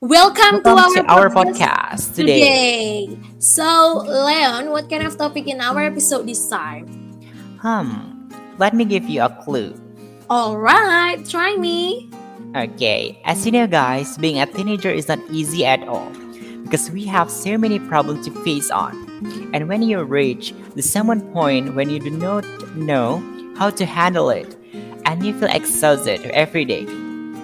Welcome, Welcome to to our our podcast podcast today. today. So, Leon, what kind of topic in our episode this time? Hmm, let me give you a clue. All right, try me. Okay, as you know, guys, being a teenager is not easy at all because we have so many problems to face on. And when you reach the someone point when you do not know how to handle it and you feel exhausted every day.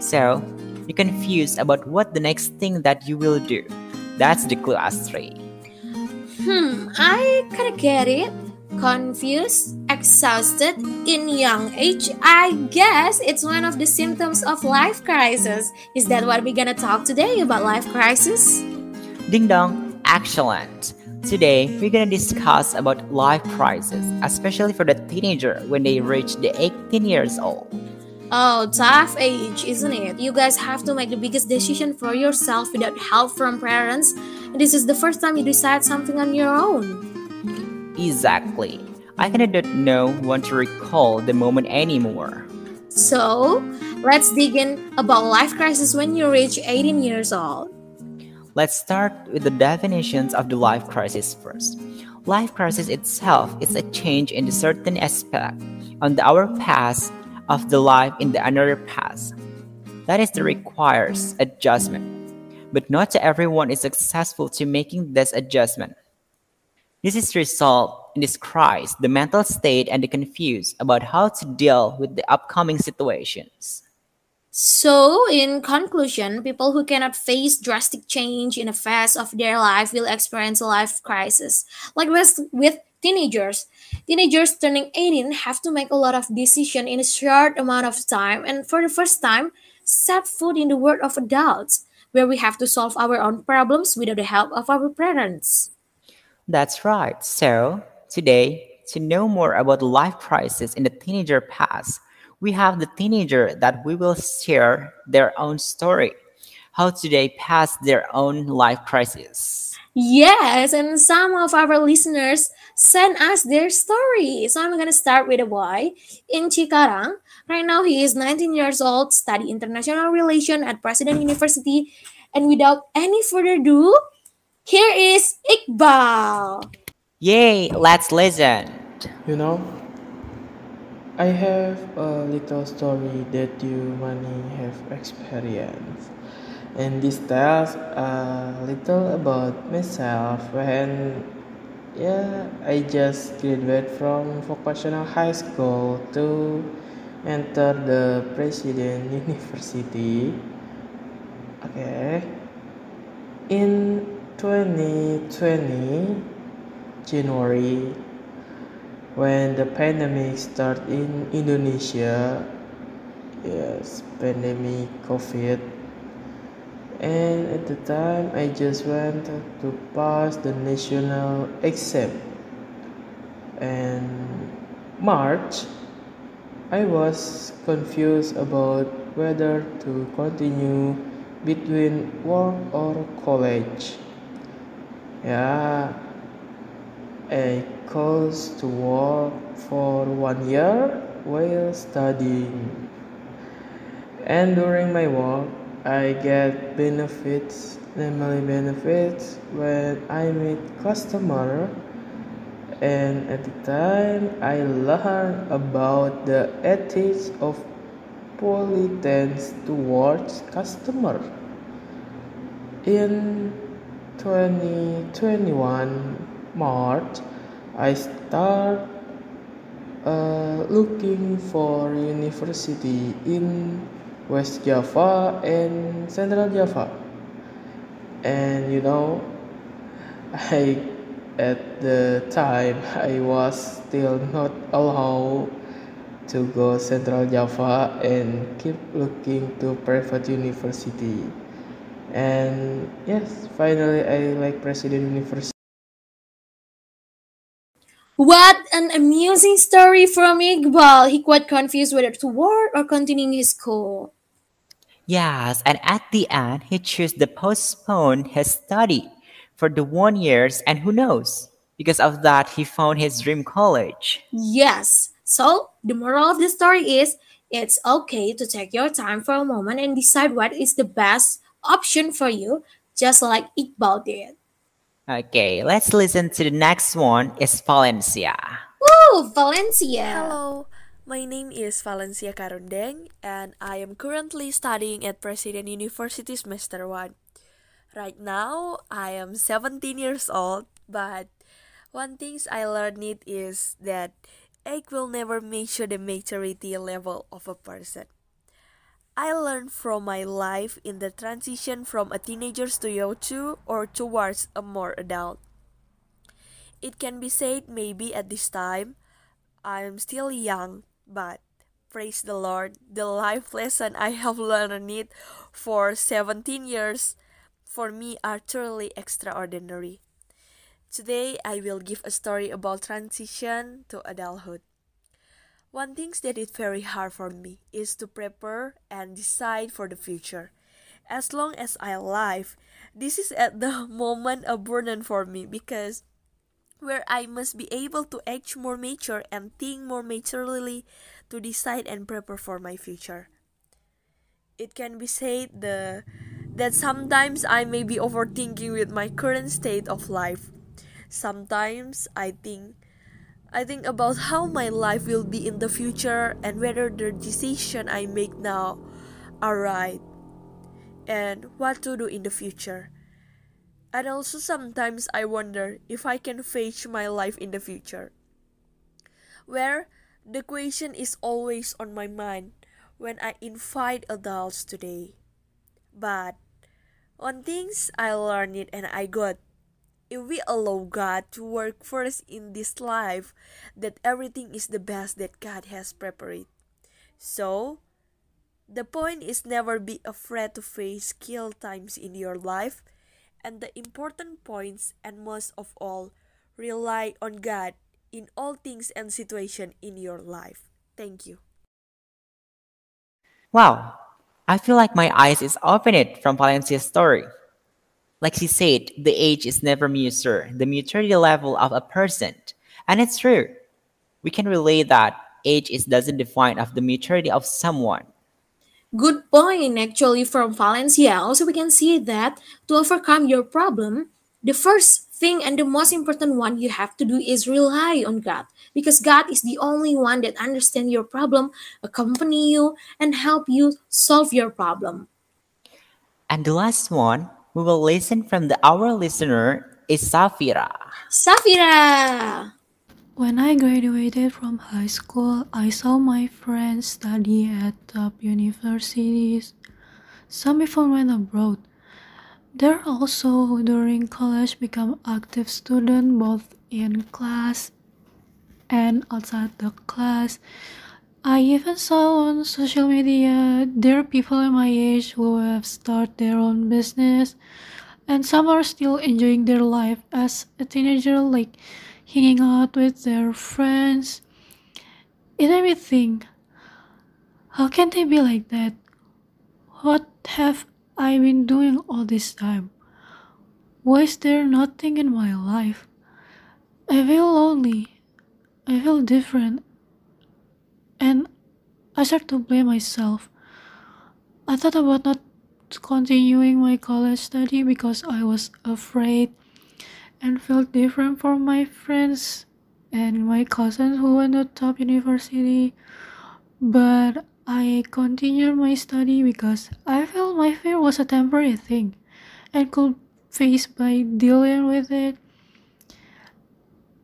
So, you're confused about what the next thing that you will do. That's the clue, as three. Hmm, I kind of get it. Confused, exhausted, in young age. I guess it's one of the symptoms of life crisis. Is that what we're gonna talk today about life crisis? Ding dong, excellent. Today, we're gonna discuss about life crisis, especially for the teenager when they reach the 18 years old. Oh, tough age, isn't it? You guys have to make the biggest decision for yourself without help from parents. This is the first time you decide something on your own. Exactly. I don't know want to recall the moment anymore. So, let's dig in about life crisis when you reach 18 years old. Let's start with the definitions of the life crisis first. Life crisis itself is a change in a certain aspect on our past of the life in the another past. That is the requires adjustment. But not everyone is successful to making this adjustment. This is result in this crisis, the mental state and the confused about how to deal with the upcoming situations. So, in conclusion, people who cannot face drastic change in a phase of their life will experience a life crisis. Like with, with teenagers, teenagers turning 18 have to make a lot of decisions in a short amount of time and for the first time set foot in the world of adults where we have to solve our own problems without the help of our parents. That's right. So, today, to know more about life crisis in the teenager past, we have the teenager that we will share their own story, how do they pass their own life crisis. Yes, and some of our listeners sent us their story. So I'm gonna start with a boy in Cikarang. Right now he is 19 years old, study international relation at President University. And without any further ado, here is Iqbal. Yay, let's listen. You know, I have a little story that you many have experienced. And this tells a little about myself when yeah, I just graduated from vocational high school to enter the President University. Okay. In 2020 January when the pandemic started in Indonesia yes pandemic covid and at the time I just wanted to pass the national exam and March I was confused about whether to continue between work or college yeah I chose to work for one year while studying. And during my work, I get benefits, namely benefits when I meet customer. And at the time, I learn about the ethics of politeness towards customer. In 2021 March, I start uh, looking for university in West Java and Central Java. And you know, I at the time I was still not allowed to go Central Java and keep looking to private university. And yes, finally I like President University. What an amusing story from Iqbal. He quite confused whether to work or continuing his school. Yes, and at the end, he chose to postpone his study for the one years, and who knows? Because of that, he found his dream college. Yes. So, the moral of the story is it's okay to take your time for a moment and decide what is the best option for you, just like Iqbal did. Okay, let's listen to the next one. Is Valencia. Woo, Valencia! Hello, my name is Valencia Karundeng, and I am currently studying at President University Semester 1. Right now, I am 17 years old, but one thing I learned it is that age will never measure the maturity level of a person. I learned from my life in the transition from a teenager to youth or towards a more adult. It can be said maybe at this time I am still young, but praise the Lord, the life lesson I have learned it for 17 years for me are truly extraordinary. Today I will give a story about transition to adulthood. One thing that is very hard for me is to prepare and decide for the future. As long as I live, this is at the moment a burden for me because where I must be able to act more mature and think more maturely to decide and prepare for my future. It can be said the that sometimes I may be overthinking with my current state of life. Sometimes I think I think about how my life will be in the future and whether the decision I make now are right and what to do in the future. And also sometimes I wonder if I can face my life in the future. Where the question is always on my mind when I invite adults today. But on things I learned it and I got if we allow God to work first in this life, that everything is the best that God has prepared. So, the point is never be afraid to face kill times in your life, and the important points and most of all, rely on God in all things and situation in your life. Thank you. Wow, I feel like my eyes is opened from Valencia's story. Like she said, the age is never measure the maturity level of a person. And it's true. We can relate that age is doesn't define of the maturity of someone. Good point, actually, from Valencia. Also, we can see that to overcome your problem, the first thing and the most important one you have to do is rely on God because God is the only one that understands your problem, accompany you, and help you solve your problem. And the last one, we will listen from the our listener is Safira. Safira! When I graduated from high school, I saw my friends study at top universities. Some even went abroad. There also during college become active student both in class and outside the class. I even saw on social media there are people in my age who have started their own business and some are still enjoying their life as a teenager like hanging out with their friends. Me think, how can they be like that? What have I been doing all this time? Why is there nothing in my life? I feel lonely. I feel different and I start to blame myself. I thought about not continuing my college study because I was afraid and felt different from my friends and my cousins who went to top university. But I continued my study because I felt my fear was a temporary thing and could face by dealing with it.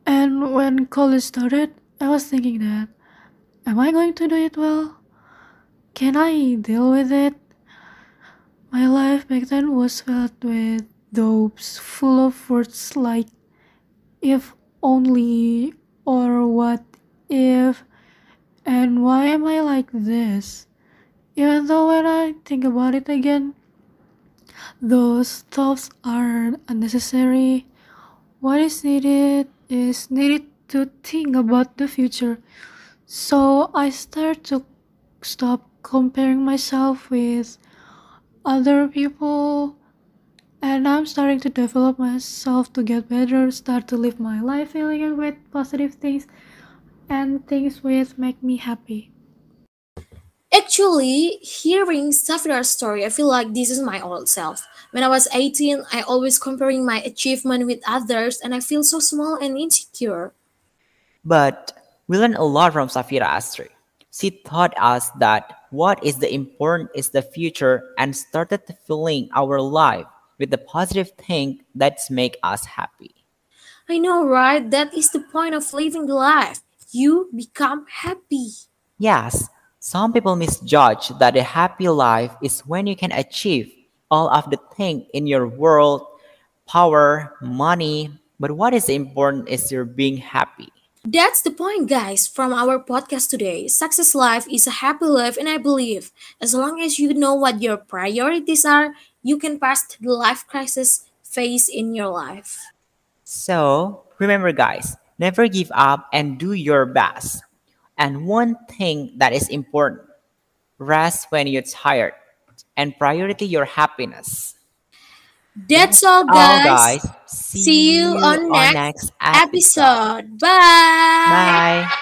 And when college started, I was thinking that Am I going to do it well? Can I deal with it? My life back then was filled with those full of words like if only or what if and why am I like this? Even though when I think about it again, those thoughts are unnecessary. What is needed is needed to think about the future so I start to stop comparing myself with other people and I'm starting to develop myself to get better, start to live my life feeling with positive things and things which make me happy. Actually, hearing Safira's story, I feel like this is my old self. When I was 18, I always comparing my achievement with others and I feel so small and insecure. But we learned a lot from Safira Astri. She taught us that what is the important is the future and started filling our life with the positive thing that make us happy. I know, right? That is the point of living life. You become happy. Yes, some people misjudge that a happy life is when you can achieve all of the things in your world, power, money, but what is important is your being happy. That's the point, guys, from our podcast today. Success life is a happy life, and I believe as long as you know what your priorities are, you can pass the life crisis phase in your life. So, remember guys, never give up and do your best. And one thing that is important, rest when you're tired and priority your happiness. That's all, All guys. guys, see See you you on on next next episode. episode. Bye. Bye.